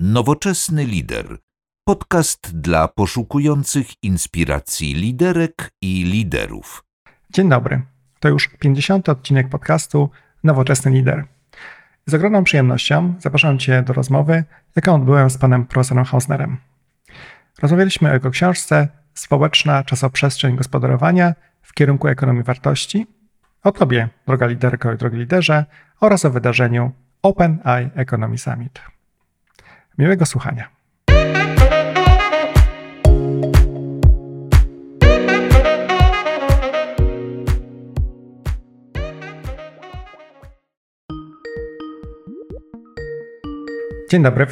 Nowoczesny lider. Podcast dla poszukujących inspiracji liderek i liderów. Dzień dobry. To już 50. odcinek podcastu Nowoczesny lider. Z ogromną przyjemnością zapraszam Cię do rozmowy, jaką odbyłem z panem profesorem Hausnerem. Rozmawialiśmy o jego książce Społeczna czasoprzestrzeń gospodarowania w kierunku ekonomii wartości, o Tobie, droga liderko i drogi liderze, oraz o wydarzeniu OpenAI Economy Summit. Miłego słuchania. Dzień dobry.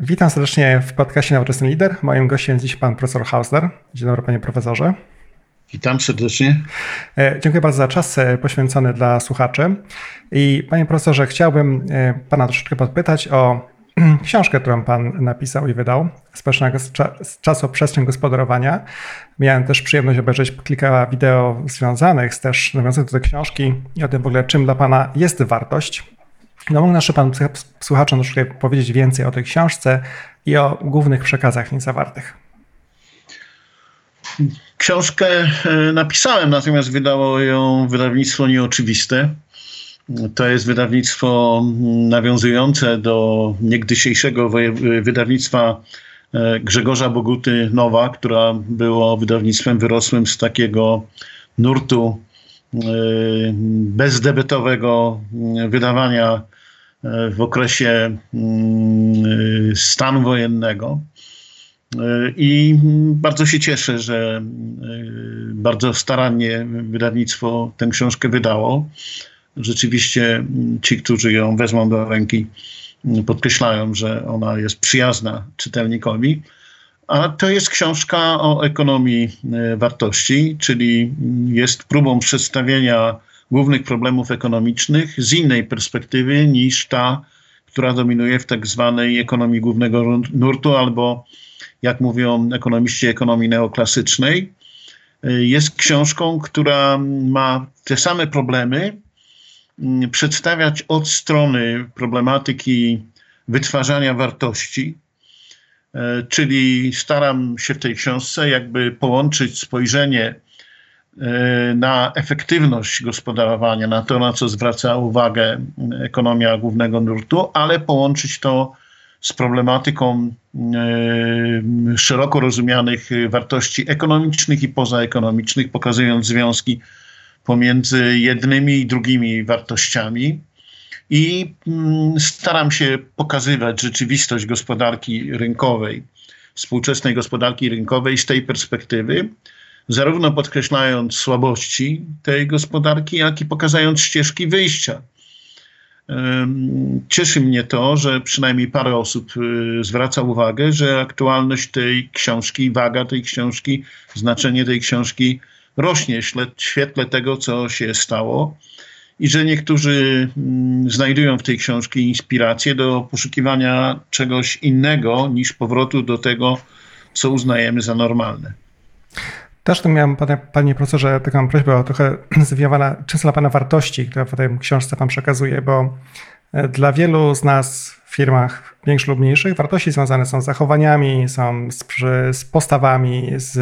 Witam serdecznie w podcaście Nowoczesny Lider. Moim gościem jest dziś pan profesor Hausler. Dzień dobry panie profesorze. Witam serdecznie. E, dziękuję bardzo za czas e, poświęcony dla słuchaczy. I panie profesorze, chciałbym e, pana troszeczkę podpytać o książkę, którą pan napisał i wydał, Społeczna czasoprzestrzeń gospodarowania. Miałem też przyjemność obejrzeć kilka wideo związanych z też nawiązujących do tej książki i o tym w ogóle, czym dla pana jest wartość. No mógł nasz pan słuchaczom troszkę powiedzieć więcej o tej książce i o głównych przekazach w niej zawartych. Książkę e, napisałem, natomiast wydało ją wydawnictwo nieoczywiste. To jest wydawnictwo nawiązujące do niegdysiejszego wydawnictwa e, Grzegorza Boguty Nowa, która było wydawnictwem wyrosłym z takiego nurtu e, bezdebetowego wydawania w okresie mm, stanu wojennego. I bardzo się cieszę, że bardzo starannie wydawnictwo tę książkę wydało. Rzeczywiście ci, którzy ją wezmą do ręki, podkreślają, że ona jest przyjazna czytelnikowi. A to jest książka o ekonomii y, wartości, czyli jest próbą przedstawienia głównych problemów ekonomicznych z innej perspektywy niż ta, która dominuje w tak zwanej ekonomii głównego nurtu albo jak mówią ekonomiści ekonomii neoklasycznej. Jest książką, która ma te same problemy, mm, przedstawiać od strony problematyki wytwarzania wartości, e, czyli staram się w tej książce jakby połączyć spojrzenie e, na efektywność gospodarowania, na to, na co zwraca uwagę ekonomia głównego nurtu, ale połączyć to z problematyką szeroko rozumianych wartości ekonomicznych i pozaekonomicznych, pokazując związki pomiędzy jednymi i drugimi wartościami. I mm, staram się pokazywać rzeczywistość gospodarki rynkowej, współczesnej gospodarki rynkowej z tej perspektywy, zarówno podkreślając słabości tej gospodarki, jak i pokazując ścieżki wyjścia Cieszy mnie to, że przynajmniej parę osób y, zwraca uwagę, że aktualność tej książki, waga tej książki, znaczenie tej książki rośnie w świetle tego, co się stało i że niektórzy mm, znajdują w tej książce inspirację do poszukiwania czegoś innego niż powrotu do tego, co uznajemy za normalne. Też tu miałem, panie, panie profesorze, taką prośbę o trochę zwiewana często dla pana wartości, które w tej książce pan przekazuje, bo e, dla wielu z nas w firmach większych lub mniejszych wartości związane są z zachowaniami, są z, z postawami, z,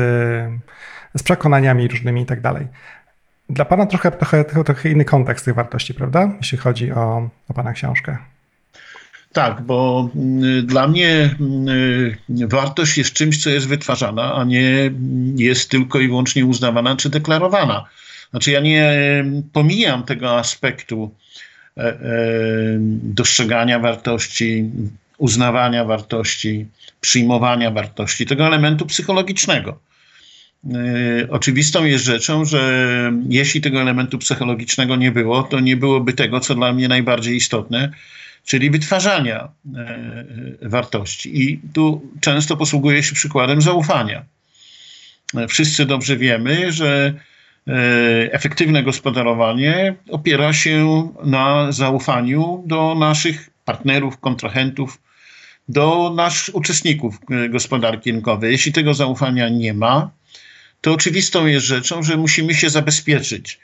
z przekonaniami różnymi i tak dalej. Dla pana trochę, trochę, trochę inny kontekst tych wartości, prawda? Jeśli chodzi o, o pana książkę. Tak, bo mm, dla mnie mm, wartość jest czymś, co jest wytwarzana, a nie jest tylko i wyłącznie uznawana czy deklarowana. Znaczy, ja nie pomijam tego aspektu dostrzegania wartości, uznawania wartości, przyjmowania wartości, tego elementu psychologicznego. E, oczywistą jest rzeczą, że jeśli tego elementu psychologicznego nie było, to nie byłoby tego, co dla mnie najbardziej istotne, czyli wytwarzania e, wartości. I tu często posługuje się przykładem zaufania. Wszyscy dobrze wiemy, że efektywne gospodarowanie opiera się na zaufaniu do naszych partnerów, kontrahentów, do naszych uczestników gospodarki rynkowej. Jeśli tego zaufania nie ma, to oczywistą jest rzeczą, że musimy się zabezpieczyć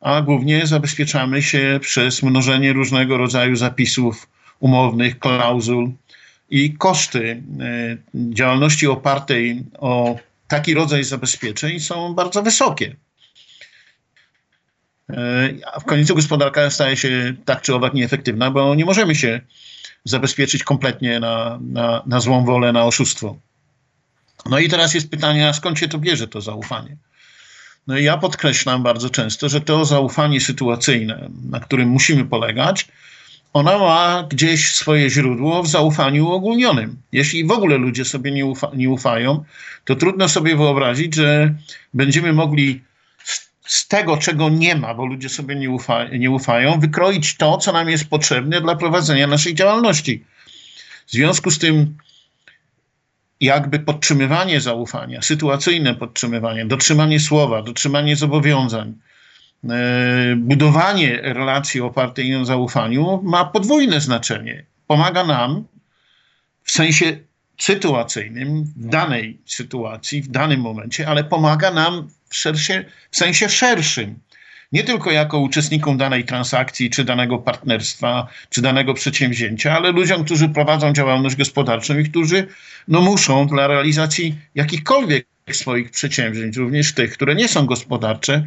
a głównie zabezpieczamy się przez mnożenie różnego rodzaju zapisów umownych, klauzul, i koszty działalności opartej o taki rodzaj zabezpieczeń są bardzo wysokie. A w końcu gospodarka staje się tak czy owak nieefektywna, bo nie możemy się zabezpieczyć kompletnie na, na, na złą wolę, na oszustwo. No i teraz jest pytanie, a skąd się to bierze, to zaufanie? No i ja podkreślam bardzo często, że to zaufanie sytuacyjne, na którym musimy polegać, ona ma gdzieś swoje źródło w zaufaniu uogólnionym. Jeśli w ogóle ludzie sobie nie, ufa, nie ufają, to trudno sobie wyobrazić, że będziemy mogli z, z tego, czego nie ma, bo ludzie sobie nie, ufa, nie ufają, wykroić to, co nam jest potrzebne dla prowadzenia naszej działalności. W związku z tym jakby podtrzymywanie zaufania, sytuacyjne podtrzymywanie, dotrzymanie słowa, dotrzymanie zobowiązań, e, budowanie relacji opartej na zaufaniu ma podwójne znaczenie. Pomaga nam w sensie sytuacyjnym, w danej sytuacji, w danym momencie, ale pomaga nam w, w sensie szerszym nie tylko jako uczestnikom danej transakcji, czy danego partnerstwa, czy danego przedsięwzięcia, ale ludziom, którzy prowadzą działalność gospodarczą i którzy no, muszą dla realizacji jakichkolwiek swoich przedsięwzięć, również tych, które nie są gospodarcze,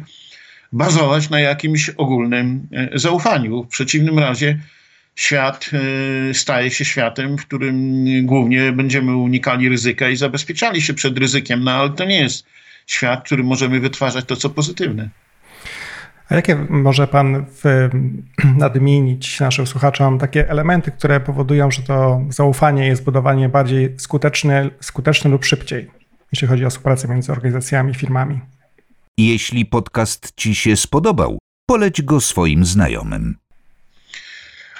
bazować na jakimś ogólnym e, zaufaniu. W przeciwnym razie świat e, staje się światem, w którym głównie będziemy unikali ryzyka i zabezpieczali się przed ryzykiem, no ale to nie jest świat, w którym możemy wytwarzać to, co pozytywne. A jakie może Pan w, nadmienić naszym słuchaczom takie elementy, które powodują, że to zaufanie jest budowanie bardziej skuteczne, skuteczne lub szybciej, jeśli chodzi o współpracę między organizacjami i firmami? Jeśli podcast Ci się spodobał, poleć go swoim znajomym.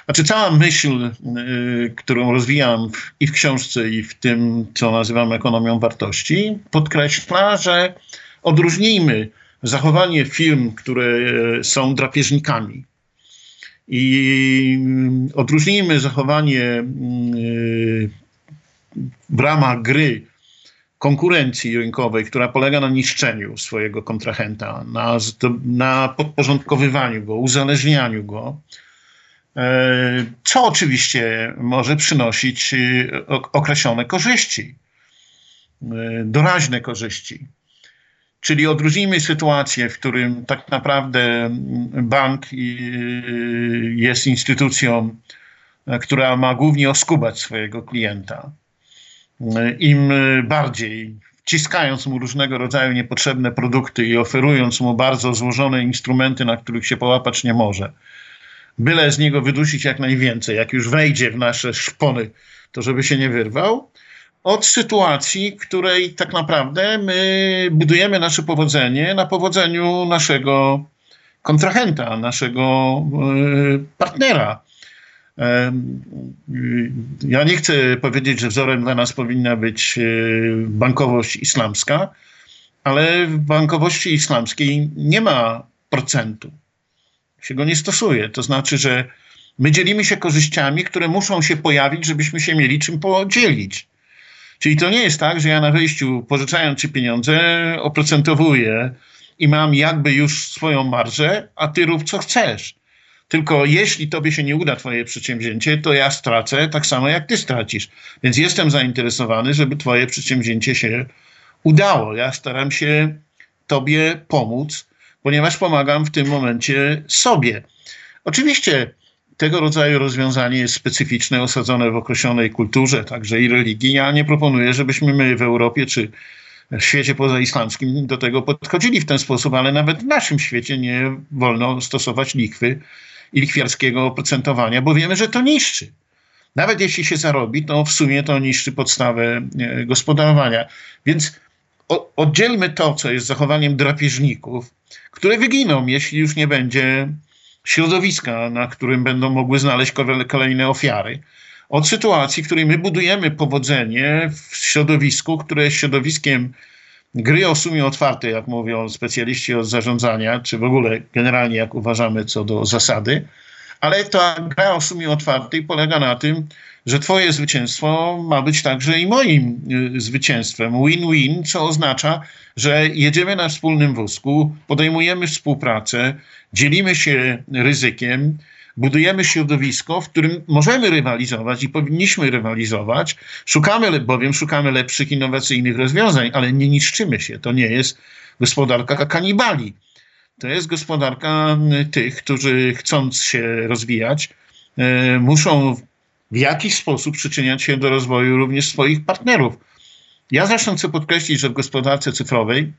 Znaczy, cała myśl, y, którą rozwijam i w książce, i w tym, co nazywam ekonomią wartości, podkreśla, że odróżnijmy zachowanie firm, które e, są drapieżnikami. I mm, odróżnijmy zachowanie mm, w ramach gry konkurencji rynkowej, która polega na niszczeniu swojego kontrahenta, na, na podporządkowywaniu go, uzależnianiu go, e, co oczywiście może przynosić e, określone korzyści, doraźne korzyści. Czyli odróżnijmy sytuację, w którym tak naprawdę bank jest instytucją, która ma głównie oskubać swojego klienta. Im bardziej wciskając mu różnego rodzaju niepotrzebne produkty i oferując mu bardzo złożone instrumenty, na których się połapać nie może, byle z niego wydusić jak najwięcej, jak już wejdzie w nasze szpony, to żeby się nie wyrwał, od sytuacji, w której tak naprawdę my budujemy nasze powodzenie na powodzeniu naszego kontrahenta, naszego e, partnera. E, ja nie chcę powiedzieć, że wzorem dla nas powinna być e, bankowość islamska, ale w bankowości islamskiej nie ma procentu. Się go nie stosuje. To znaczy, że my dzielimy się korzyściami, które muszą się pojawić, żebyśmy się mieli czym podzielić. Czyli to nie jest tak, że ja na wejściu, pożyczając ci pieniądze, oprocentowuję i mam jakby już swoją marżę, a ty rób co chcesz. Tylko jeśli tobie się nie uda twoje przedsięwzięcie, to ja stracę tak samo jak ty stracisz. Więc jestem zainteresowany, żeby twoje przedsięwzięcie się udało. Ja staram się tobie pomóc, ponieważ pomagam w tym momencie sobie. Oczywiście tego rodzaju rozwiązanie jest specyficzne, osadzone w określonej kulturze, także i religii. Ja nie proponuję, żebyśmy my w Europie czy w świecie pozaislamskim do tego podchodzili w ten sposób, ale nawet w naszym świecie nie wolno stosować lichwy i lichwiarskiego oprocentowania, bo wiemy, że to niszczy. Nawet jeśli się zarobi, to w sumie to niszczy podstawę e, gospodarowania. Więc oddzielmy to, co jest zachowaniem drapieżników, które wyginą, jeśli już nie będzie środowiska, na którym będą mogły znaleźć kolejne ofiary. Od sytuacji, w której my budujemy powodzenie w środowisku, które jest środowiskiem gry o sumie otwartej, jak mówią specjaliści od zarządzania, czy w ogóle generalnie jak uważamy co do zasady, ale ta gra o sumie otwartej polega na tym, że Twoje zwycięstwo ma być także i moim y, zwycięstwem. Win-win, co oznacza, że jedziemy na wspólnym wózku, podejmujemy współpracę, dzielimy się ryzykiem, budujemy środowisko, w którym możemy rywalizować i powinniśmy rywalizować. Szukamy, bowiem szukamy lepszych, innowacyjnych rozwiązań, ale nie niszczymy się. To nie jest gospodarka kanibali. To jest gospodarka tych, którzy chcąc się rozwijać, e, muszą w jakiś sposób przyczyniać się do rozwoju również swoich partnerów. Ja zresztą chcę podkreślić, że w gospodarce cyfrowej,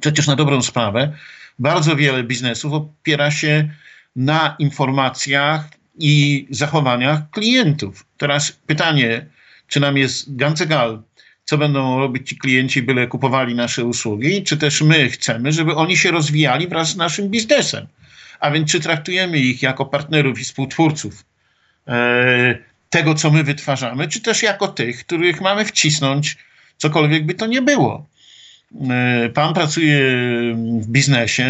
przecież na dobrą sprawę, bardzo wiele biznesów opiera się na informacjach i zachowaniach klientów. Teraz pytanie, czy nam jest ganz egal, co będą robić ci klienci, byle kupowali nasze usługi, czy też my chcemy, żeby oni się rozwijali wraz z naszym biznesem. A więc czy traktujemy ich jako partnerów i współtwórców tego, co my wytwarzamy, czy też jako tych, których mamy wcisnąć, cokolwiek by to nie było. E, pan pracuje w biznesie,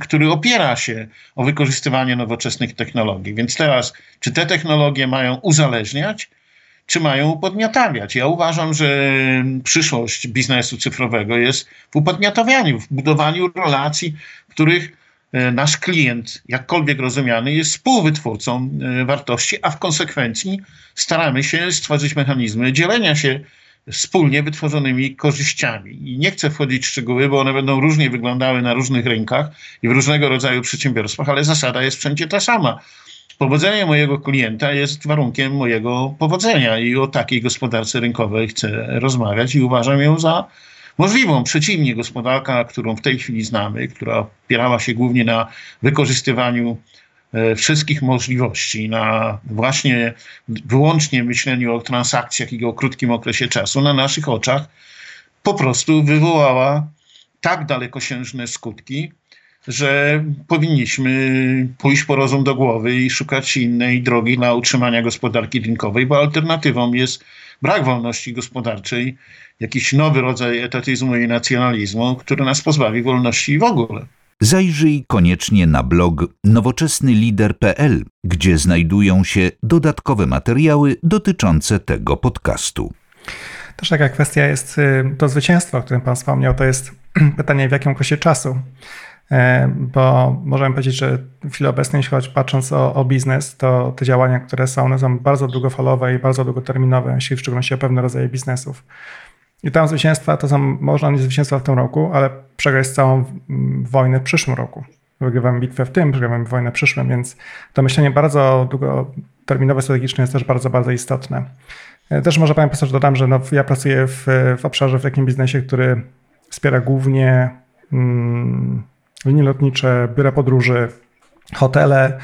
który opiera się o wykorzystywanie nowoczesnych technologii. Więc teraz, czy te technologie mają uzależniać, czy mają upodmiotawiać? Ja uważam, że przyszłość biznesu cyfrowego jest w upodmiotawianiu, w budowaniu relacji, w których e, nasz klient, jakkolwiek rozumiany, jest współwytwórcą e, wartości, a w konsekwencji staramy się stworzyć mechanizmy dzielenia się wspólnie wytworzonymi korzyściami. I nie chcę wchodzić w szczegóły, bo one będą różnie wyglądały na różnych rynkach i w różnego rodzaju przedsiębiorstwach, ale zasada jest wszędzie ta sama. Powodzenie mojego klienta jest warunkiem mojego powodzenia i o takiej gospodarce rynkowej chcę rozmawiać i uważam ją za możliwą. Przeciwnie, gospodarka, którą w tej chwili znamy, która opierała się głównie na wykorzystywaniu E, wszystkich możliwości, na właśnie wyłącznie myśleniu o transakcjach i o krótkim okresie czasu, na naszych oczach po prostu wywołała tak dalekosiężne skutki, że powinniśmy pójść po rozum do głowy i szukać innej drogi dla utrzymania gospodarki rynkowej, bo alternatywą jest brak wolności gospodarczej, jakiś nowy rodzaj etatyzmu i nacjonalizmu, który nas pozbawi wolności w ogóle. Zajrzyj koniecznie na blog nowoczesnylider.pl, gdzie znajdują się dodatkowe materiały dotyczące tego podcastu. Też taka kwestia jest y, to zwycięstwo, o którym Pan wspomniał, to jest pytanie w jakim okresie czasu. E, bo możemy powiedzieć, że w chwili obecnej, jeśli chodzi patrząc o, o, biznes, to te działania, które są, one są bardzo długofalowe i bardzo długoterminowe, jeśli w szczególności o pewne rodzaje biznesów. I tam zwycięstwa to są, można nie zwycięstwa w tym roku, ale przegrać całą wojnę w przyszłym roku. Wygrywamy bitwę w tym, przegrywamy wojnę w przyszłym, więc to myślenie bardzo długoterminowe, strategiczne jest też bardzo, bardzo istotne. E, też może Panie Profesor dodam, że no, ja pracuję w, w obszarze, w takim biznesie, który wspiera głównie mm, linie lotnicze, biura podróży, hotele,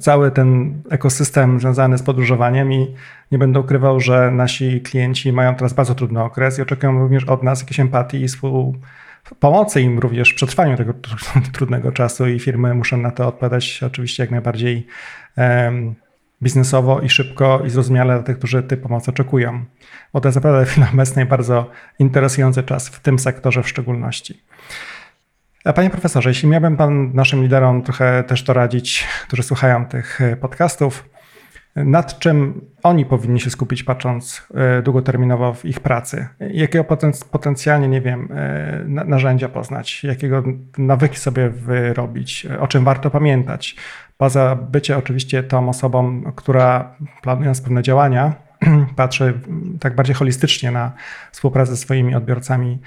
cały ten ekosystem związany z podróżowaniem i nie będę ukrywał, że nasi klienci mają teraz bardzo trudny okres i oczekują również od nas jakiejś empatii i pomocy im również w przetrwaniu tego trudnego czasu i firmy muszą na to odpowiadać oczywiście jak najbardziej biznesowo i szybko i zrozumiale dla tych, którzy tej pomocy oczekują. Bo to jest naprawdę w chwili obecnej bardzo interesujący czas w tym sektorze w szczególności. Panie profesorze, jeśli miałbym pan naszym liderom trochę też to radzić, którzy słuchają tych e, podcastów, nad czym oni powinni się skupić, patrząc e, długoterminowo w ich pracy? Jakiego potencjalnie, nie wiem, e, narzędzia poznać, jakiego nawyki sobie wyrobić, o czym warto pamiętać? Poza bycie oczywiście tą osobą, która planując pewne działania, patrzy tak bardziej holistycznie na współpracę ze swoimi odbiorcami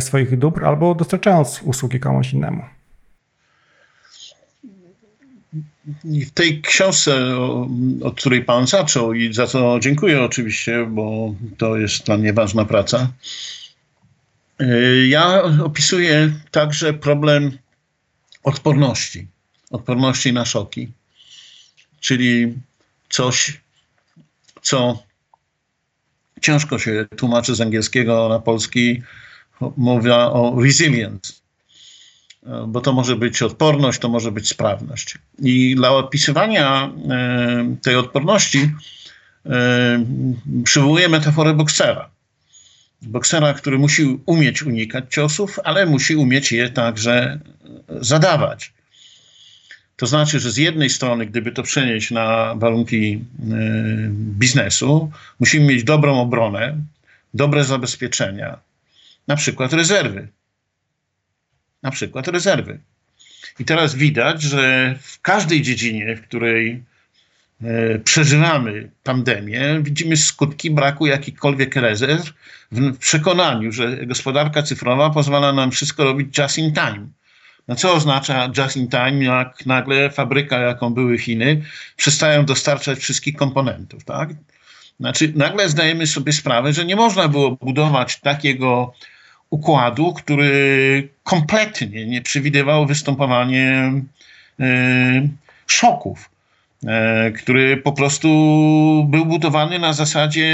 swoich dóbr albo dostarczając usługi komuś innemu. w tej książce, od której Pan zaczął i za co dziękuję oczywiście, bo to jest dla mnie ważna praca, e, ja opisuję także problem odporności, odporności na szoki, czyli coś, co ciężko się tłumaczy z angielskiego na polski, Mówię o resilience, bo to może być odporność, to może być sprawność. I dla opisywania e, tej odporności e, przywołuję metaforę boksera. Boksera, który musi umieć unikać ciosów, ale musi umieć je także zadawać. To znaczy, że z jednej strony, gdyby to przenieść na warunki e, biznesu, musimy mieć dobrą obronę, dobre zabezpieczenia, na przykład rezerwy. Na przykład rezerwy. I teraz widać, że w każdej dziedzinie, w której e, przeżywamy pandemię, widzimy skutki braku jakichkolwiek rezerw w przekonaniu, że gospodarka cyfrowa pozwala nam wszystko robić just in time. No co oznacza just in time, jak nagle fabryka, jaką były Chiny, przestają dostarczać wszystkich komponentów, tak? Znaczy, nagle zdajemy sobie sprawę, że nie można było budować takiego układu, który kompletnie nie przewidywał występowanie y, szoków, y, który po prostu był budowany na zasadzie,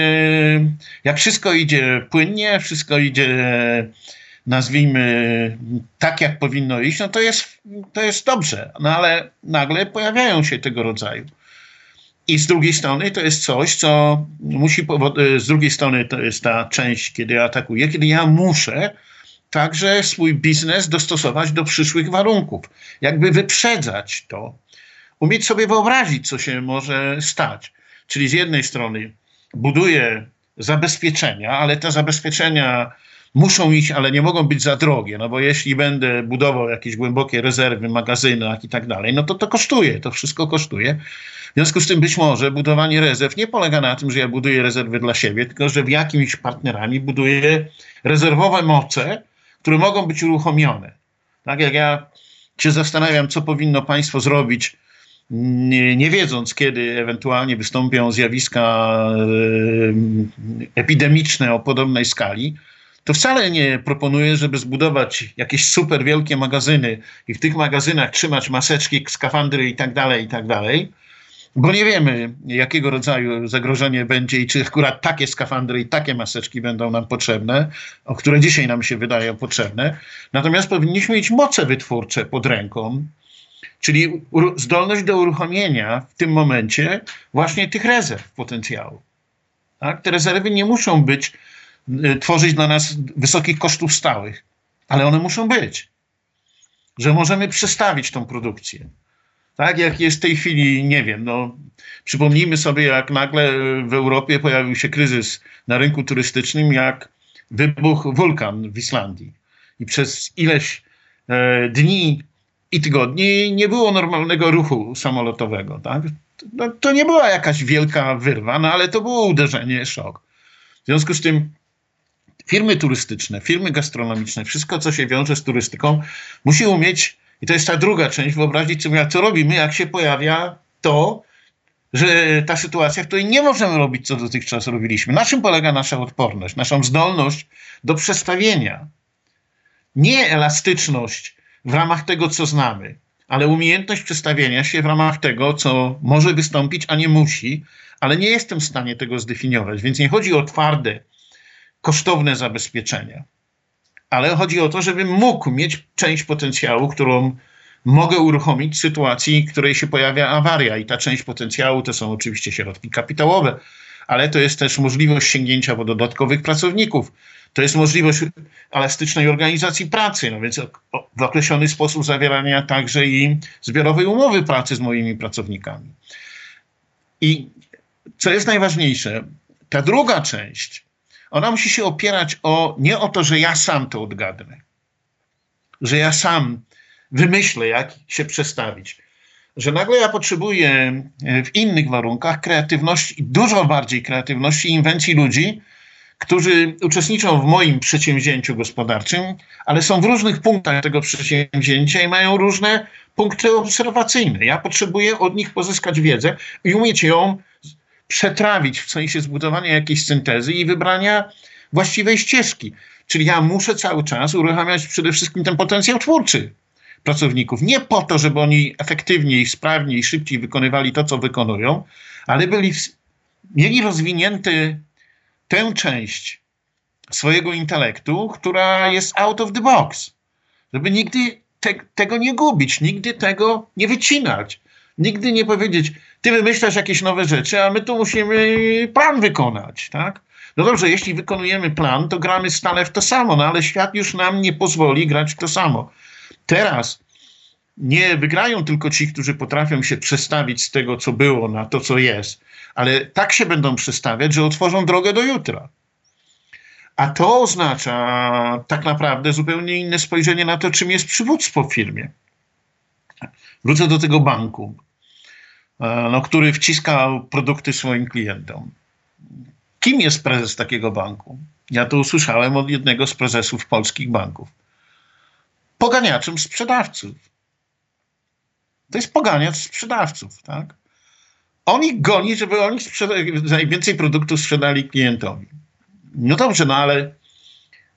jak wszystko idzie płynnie, wszystko idzie, nazwijmy, tak jak powinno iść, no to jest, to jest dobrze. No ale nagle pojawiają się tego rodzaju i z drugiej strony to jest coś, co musi, e, z drugiej strony to jest ta część, kiedy atakuję, kiedy ja muszę także swój biznes dostosować do przyszłych warunków, jakby wyprzedzać to, umieć sobie wyobrazić, co się może stać. Czyli z jednej strony buduję zabezpieczenia, ale te zabezpieczenia muszą iść, ale nie mogą być za drogie, no bo jeśli będę budował jakieś głębokie rezerwy, magazyny i tak dalej, no to to kosztuje, to wszystko kosztuje. W związku z tym być może budowanie rezerw nie polega na tym, że ja buduję rezerwy dla siebie, tylko że w jakimiś partnerami buduję rezerwowe moce, które mogą być uruchomione. Tak jak ja się zastanawiam, co powinno państwo zrobić, nie, nie wiedząc, kiedy ewentualnie wystąpią zjawiska e, epidemiczne o podobnej skali, to wcale nie proponuję, żeby zbudować jakieś super wielkie magazyny i w tych magazynach trzymać maseczki, skafandry i tak dalej, i tak dalej, bo nie wiemy, jakiego rodzaju zagrożenie będzie i czy akurat takie skafandry i takie maseczki będą nam potrzebne, o które dzisiaj nam się wydają potrzebne. Natomiast powinniśmy mieć moce wytwórcze pod ręką, czyli zdolność do uruchomienia w tym momencie właśnie tych rezerw potencjału. Tak? Te rezerwy nie muszą być, tworzyć dla nas wysokich kosztów stałych, ale one muszą być, że możemy przestawić tą produkcję. Tak jak jest w tej chwili, nie wiem, no, przypomnijmy sobie, jak nagle w Europie pojawił się kryzys na rynku turystycznym, jak wybuchł wulkan w Islandii. I przez ileś e, dni i tygodni nie było normalnego ruchu samolotowego. Tak? No, to nie była jakaś wielka wyrwa, no ale to było uderzenie, szok. W związku z tym firmy turystyczne, firmy gastronomiczne, wszystko, co się wiąże z turystyką, musi umieć i to jest ta druga część, wyobrazić sobie, co robimy, jak się pojawia to, że ta sytuacja, w której nie możemy robić, co dotychczas robiliśmy. Na czym polega nasza odporność, naszą zdolność do przestawienia? Nie elastyczność w ramach tego, co znamy, ale umiejętność przestawienia się w ramach tego, co może wystąpić, a nie musi, ale nie jestem w stanie tego zdefiniować. Więc nie chodzi o twarde, kosztowne zabezpieczenia ale chodzi o to, żebym mógł mieć część potencjału, którą mogę uruchomić w sytuacji, w której się pojawia awaria. I ta część potencjału to są oczywiście środki kapitałowe, ale to jest też możliwość sięgnięcia po dodatkowych pracowników. To jest możliwość elastycznej organizacji pracy, no więc w określony sposób zawierania także i zbiorowej umowy pracy z moimi pracownikami. I co jest najważniejsze, ta druga część ona musi się opierać o, nie o to, że ja sam to odgadnę, że ja sam wymyślę, jak się przestawić. Że nagle ja potrzebuję e, w innych warunkach kreatywności, dużo bardziej kreatywności inwencji ludzi, którzy uczestniczą w moim przedsięwzięciu gospodarczym, ale są w różnych punktach tego przedsięwzięcia i mają różne punkty obserwacyjne. Ja potrzebuję od nich pozyskać wiedzę i umieć ją przetrawić w sensie zbudowania jakiejś syntezy i wybrania właściwej ścieżki. Czyli ja muszę cały czas uruchamiać przede wszystkim ten potencjał twórczy pracowników. Nie po to, żeby oni efektywniej, sprawniej, szybciej wykonywali to, co wykonują, ale byli, mieli rozwinięty tę część swojego intelektu, która jest out of the box. Żeby nigdy te, tego nie gubić, nigdy tego nie wycinać. Nigdy nie powiedzieć, ty wymyślasz jakieś nowe rzeczy, a my tu musimy plan wykonać, tak? No dobrze, jeśli wykonujemy plan, to gramy stale w to samo, no ale świat już nam nie pozwoli grać w to samo. Teraz nie wygrają tylko ci, którzy potrafią się przestawić z tego, co było, na to, co jest, ale tak się będą przestawiać, że otworzą drogę do jutra. A to oznacza tak naprawdę zupełnie inne spojrzenie na to, czym jest przywództwo w firmie. Wrócę do tego banku, no, który wciska produkty swoim klientom. Kim jest prezes takiego banku? Ja to usłyszałem od jednego z prezesów polskich banków. Poganiaczem sprzedawców. To jest poganiacz sprzedawców, tak? On ich goni, żeby oni najwięcej produktów sprzedali klientowi. No dobrze, no ale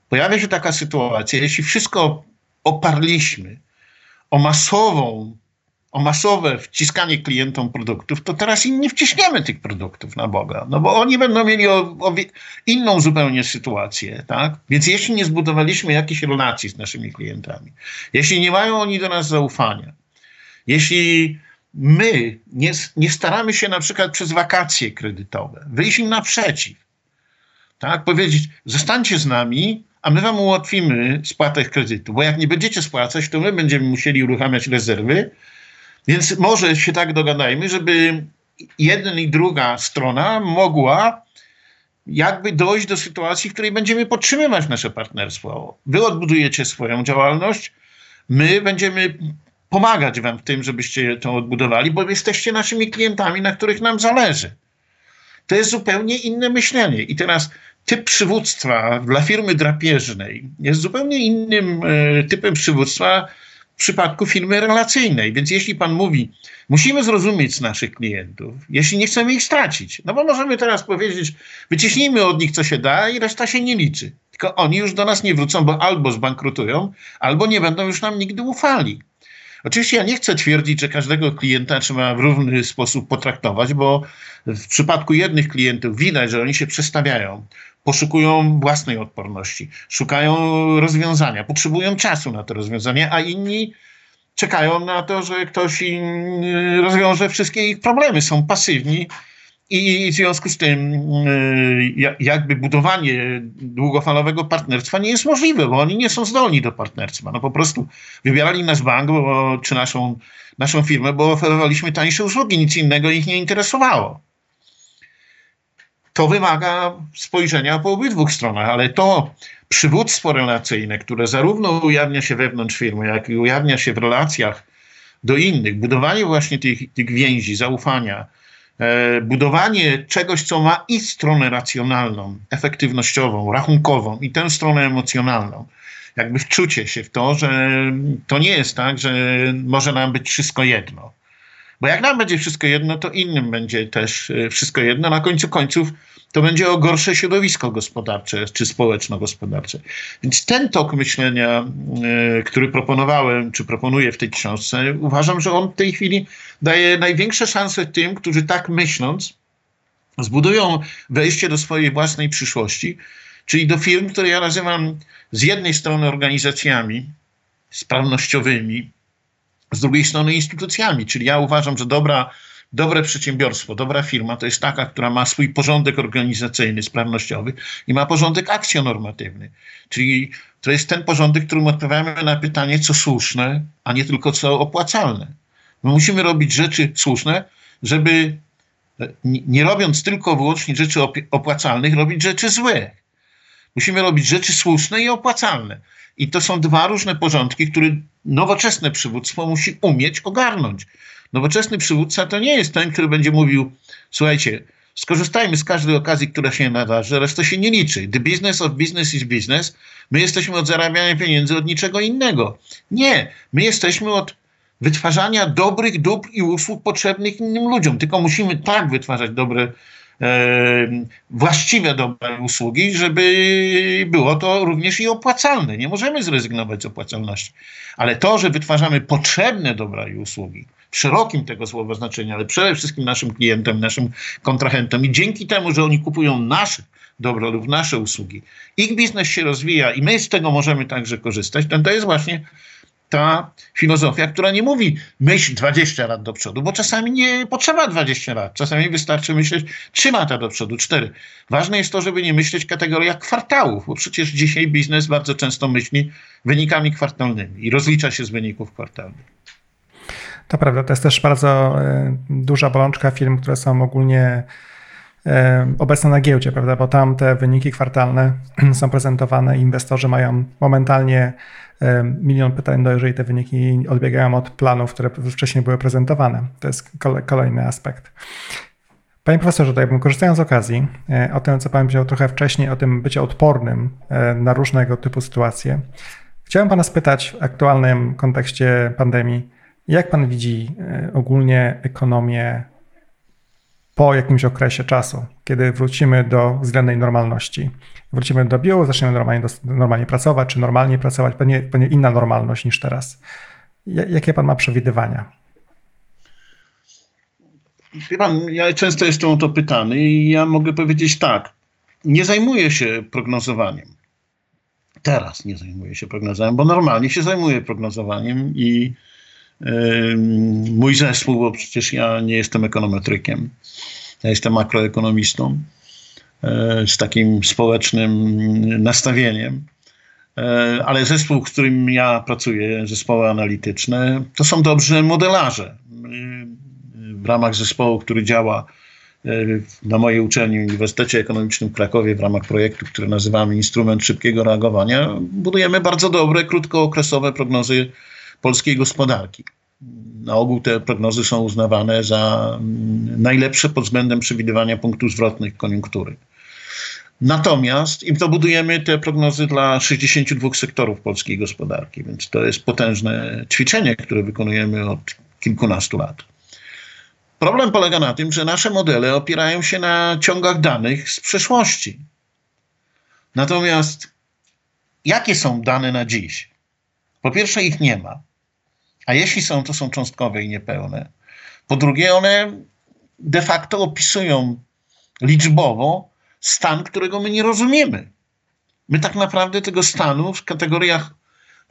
pojawia się taka sytuacja, jeśli wszystko oparliśmy o masową, o masowe wciskanie klientom produktów, to teraz im nie wciśniemy tych produktów na Boga, no bo oni będą mieli o, o inną zupełnie sytuację, tak? Więc jeśli nie zbudowaliśmy jakichś relacji z naszymi klientami, jeśli nie mają oni do nas zaufania, jeśli my nie, nie staramy się na przykład przez wakacje kredytowe wyjść im naprzeciw, tak? Powiedzieć, zostańcie z nami, a my wam ułatwimy spłatę kredytu, bo jak nie będziecie spłacać, to my będziemy musieli uruchamiać rezerwy, więc może się tak dogadajmy, żeby jedna i druga strona mogła jakby dojść do sytuacji, w której będziemy podtrzymywać nasze partnerstwo. Wy odbudujecie swoją działalność, my będziemy pomagać wam w tym, żebyście to odbudowali, bo jesteście naszymi klientami, na których nam zależy. To jest zupełnie inne myślenie. I teraz typ przywództwa dla firmy drapieżnej jest zupełnie innym e, typem przywództwa w przypadku firmy relacyjnej. Więc jeśli pan mówi, musimy zrozumieć naszych klientów, jeśli nie chcemy ich stracić, no bo możemy teraz powiedzieć, wyciśnijmy od nich co się da i reszta się nie liczy. Tylko oni już do nas nie wrócą, bo albo zbankrutują, albo nie będą już nam nigdy ufali. Oczywiście ja nie chcę twierdzić, że każdego klienta trzeba w równy sposób potraktować, bo w przypadku jednych klientów widać, że oni się przestawiają, poszukują własnej odporności, szukają rozwiązania, potrzebują czasu na to rozwiązanie, a inni czekają na to, że ktoś im y, rozwiąże wszystkie ich problemy, są pasywni i w związku z tym y, jakby budowanie długofalowego partnerstwa nie jest możliwe, bo oni nie są zdolni do partnerstwa. No po prostu wybierali nasz bank bo, czy naszą, naszą firmę, bo oferowaliśmy tańsze usługi, nic innego ich nie interesowało. To wymaga spojrzenia po obydwu stronach, ale to przywództwo relacyjne, które zarówno ujawnia się wewnątrz firmy, jak i ujawnia się w relacjach do innych, budowanie właśnie tych, tych więzi, zaufania, budowanie czegoś, co ma i stronę racjonalną, efektywnościową, rachunkową, i tę stronę emocjonalną. Jakby wczucie się w to, że to nie jest tak, że może nam być wszystko jedno. Bo jak nam będzie wszystko jedno, to innym będzie też e, wszystko jedno. Na końcu końców to będzie o gorsze środowisko gospodarcze czy społeczno-gospodarcze. Więc ten tok myślenia, e, który proponowałem, czy proponuję w tej książce, uważam, że on w tej chwili daje największe szanse tym, którzy tak myśląc, zbudują wejście do swojej własnej przyszłości, czyli do firm, które ja nazywam z jednej strony organizacjami sprawnościowymi, z drugiej strony instytucjami. Czyli ja uważam, że dobra dobre przedsiębiorstwo, dobra firma to jest taka, która ma swój porządek organizacyjny, sprawnościowy i ma porządek akcjonormatywny. Czyli to jest ten porządek, którym odpowiadamy na pytanie, co słuszne, a nie tylko co opłacalne. My musimy robić rzeczy słuszne, żeby nie robiąc tylko wyłącznie rzeczy opłacalnych, robić rzeczy złe. Musimy robić rzeczy słuszne i opłacalne. I to są dwa różne porządki, które nowoczesne przywództwo musi umieć ogarnąć. Nowoczesny przywódca to nie jest ten, który będzie mówił, słuchajcie, skorzystajmy z każdej okazji, która się nadarzy, reszta się nie liczy. The business of business is business. My jesteśmy od zarabiania pieniędzy, od niczego innego. Nie, my jesteśmy od wytwarzania dobrych dóbr i usług potrzebnych innym ludziom. Tylko musimy tak wytwarzać dobre, e, właściwe dobre usługi, żeby było to również i opłacalne. Nie możemy zrezygnować z opłacalności. Ale to, że wytwarzamy potrzebne dobra i usługi, szerokim tego słowa znaczenia, ale przede wszystkim naszym klientem, naszym kontrahentem. I dzięki temu, że oni kupują nasze dobro lub nasze usługi, ich biznes się rozwija i my z tego możemy także korzystać, to, to jest właśnie ta filozofia, która nie mówi myśl 20 lat do przodu, bo czasami nie potrzeba 20 lat. Czasami wystarczy myśleć 3 lata do przodu, 4. Ważne jest to, żeby nie myśleć w kategoriach kwartałów, bo przecież dzisiaj biznes bardzo często myśli wynikami kwartalnymi i rozlicza się z wyników kwartalnych. To prawda, to jest też bardzo e, duża bolączka firm, które są ogólnie obecne na giełdzie, prawda? Bo tam te wyniki kwartalne są prezentowane i inwestorzy mają momentalnie milion pytań, no jeżeli te wyniki odbiegają od planów, które wcześniej były prezentowane. To jest kolejny aspekt. Panie profesorze, tutaj bym korzystając z okazji, e, o tym, co Pan powiedział trochę wcześniej, o tym bycie odpornym e, na różnego typu sytuacje. Chciałem Pana spytać w aktualnym kontekście pandemii, jak Pan widzi e, ogólnie ekonomię po jakimś okresie czasu, kiedy wrócimy do względnej normalności? Wrócimy do biura, zaczniemy normalnie, normalnie pracować, czy normalnie pracować, pewnie, pewnie inna normalność niż teraz. Jakie Pan ma przewidywania? Ja często jestem o to pytany i ja mogę powiedzieć tak. Nie zajmuję się prognozowaniem. Teraz nie zajmuję się prognozowaniem, bo normalnie się zajmuję prognozowaniem i mój zespół, bo przecież ja nie jestem ekonometrykiem, ja jestem makroekonomistą yy, z takim społecznym nastawieniem. E, ale zespół, w którym ja pracuję, zespoły analityczne, to są dobrzy modelarze w ramach zespołu, który działa e, na mojej uczelni, Uniwersytecie Ekonomicznym w Krakowie, w ramach projektu, który nazywamy Instrument Szybkiego Reagowania, budujemy bardzo dobre, krótkookresowe prognozy polskiej gospodarki. Na ogół te prognozy są uznawane za mm, najlepsze pod względem przewidywania punktów zwrotnych koniunktury. Natomiast im to budujemy te prognozy dla 62 sektorów polskiej gospodarki, więc to jest potężne ćwiczenie, które wykonujemy od kilkunastu lat. Problem polega na tym, że nasze modele opierają się na ciągach danych z przeszłości. Natomiast jakie są dane na dziś? Po pierwsze, ich nie ma. A jeśli są, to są cząstkowe i niepełne. Po drugie, one de facto opisują liczbowo stan, którego my nie rozumiemy. My tak naprawdę tego stanu w kategoriach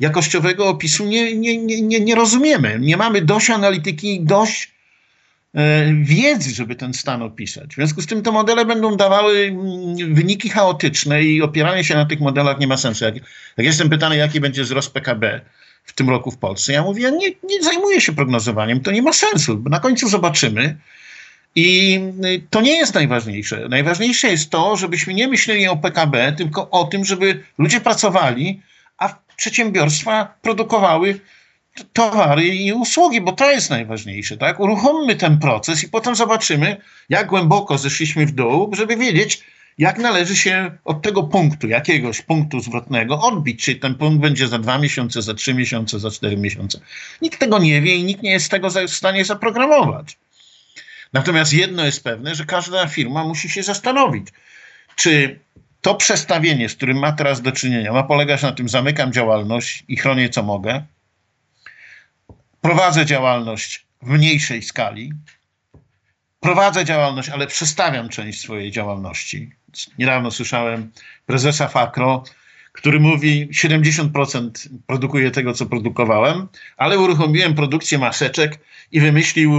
jakościowego opisu nie, nie, nie, nie, nie rozumiemy. Nie mamy dość analityki, dość E, wiedzy, żeby ten stan opisać. W związku z tym te modele będą dawały mm, wyniki chaotyczne i opieranie się na tych modelach nie ma sensu. Jak, jak jestem pytany, jaki będzie wzrost PKB w tym roku w Polsce, ja mówię, ja nie, nie zajmuję się prognozowaniem, to nie ma sensu. Na końcu zobaczymy. I y, to nie jest najważniejsze. Najważniejsze jest to, żebyśmy nie myśleli o PKB, tylko o tym, żeby ludzie pracowali, a przedsiębiorstwa produkowały towary i usługi, bo to jest najważniejsze, tak? Uruchommy ten proces i potem zobaczymy, jak głęboko zeszliśmy w dół, żeby wiedzieć, jak należy się od tego punktu, jakiegoś punktu zwrotnego odbić, czy ten punkt będzie za dwa miesiące, za trzy miesiące, za cztery miesiące. Nikt tego nie wie i nikt nie jest tego w stanie zaprogramować. Natomiast jedno jest pewne, że każda firma musi się zastanowić, czy to przestawienie, z którym ma teraz do czynienia, ma polegać na tym, zamykam działalność i chronię co mogę, prowadzę działalność w mniejszej skali, prowadzę działalność, ale przestawiam część swojej działalności. Niedawno słyszałem prezesa Fakro, który mówi 70% produkuję tego, co produkowałem, ale uruchomiłem produkcję maseczek i wymyślił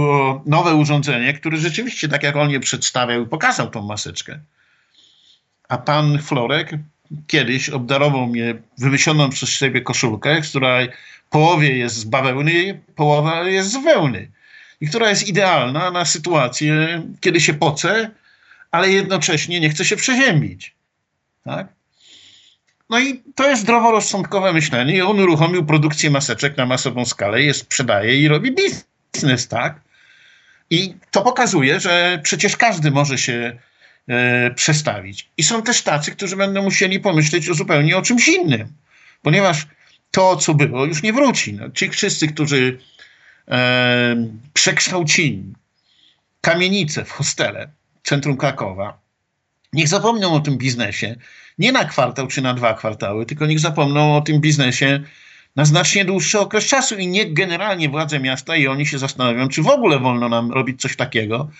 nowe urządzenie, które rzeczywiście, tak jak on je przedstawiał, pokazał tą maseczkę. A pan Florek kiedyś obdarował mnie wymyśloną przez siebie koszulkę, z której połowie jest z bawełny, połowa jest z wełny. I która jest idealna na sytuację, kiedy się poce, ale jednocześnie nie chce się przeziębić. Tak? No i to jest zdroworozsądkowe myślenie. I on uruchomił produkcję maseczek na masową skalę, je sprzedaje i robi biznes, tak? I to pokazuje, że przecież każdy może się e, przestawić. I są też tacy, którzy będą musieli pomyśleć o zupełnie o czymś innym, ponieważ to, co było, już nie wróci. No, ci wszyscy, którzy e, kamienice w hostele w centrum Krakowa, niech zapomną o tym biznesie nie na kwartał czy na dwa kwartały, tylko niech zapomną o tym biznesie na znacznie dłuższy okres czasu i niech generalnie władze miasta i oni się zastanowią, czy w ogóle wolno nam robić coś takiego,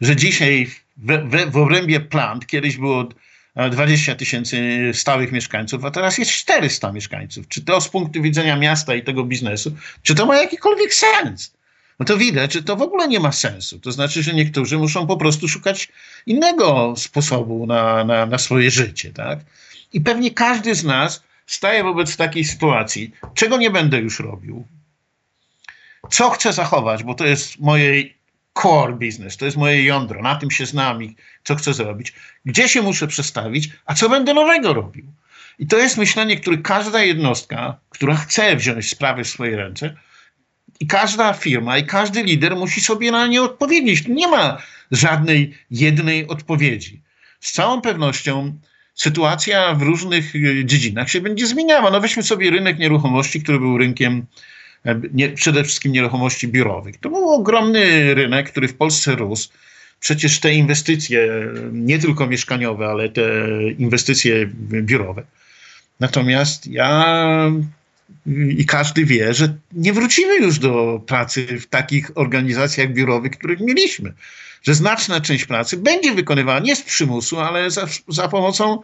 że dzisiaj w, w, w obrębie plant kiedyś było 20 tysięcy stałych mieszkańców, a teraz jest 400 mieszkańców. Czy to z punktu widzenia miasta i tego biznesu, czy to ma jakikolwiek sens? No to widać, że to w ogóle nie ma sensu. To znaczy, że niektórzy muszą po prostu szukać innego sposobu na, na, na swoje życie, tak? I pewnie każdy z nas staje wobec takiej sytuacji, czego nie będę już robił, co chcę zachować, bo to jest mojej core business, to jest moje jądro, na tym się znam i co chcę zrobić, gdzie się muszę przestawić, a co będę nowego robił. I to jest myślenie, które każda jednostka, która chce wziąć sprawy w swoje ręce, i każda firma, i każdy lider musi sobie na nie odpowiedzieć. Nie ma żadnej jednej odpowiedzi. Z całą pewnością sytuacja w różnych e, dziedzinach się będzie zmieniała. No weźmy sobie rynek nieruchomości, który był rynkiem nie, przede wszystkim nieruchomości biurowych. To był ogromny rynek, który w Polsce rósł. Przecież te inwestycje, nie tylko mieszkaniowe, ale te inwestycje biurowe. Natomiast ja i każdy wie, że nie wrócimy już do pracy w takich organizacjach biurowych, których mieliśmy. Że znaczna część pracy będzie wykonywana nie z przymusu, ale za, za pomocą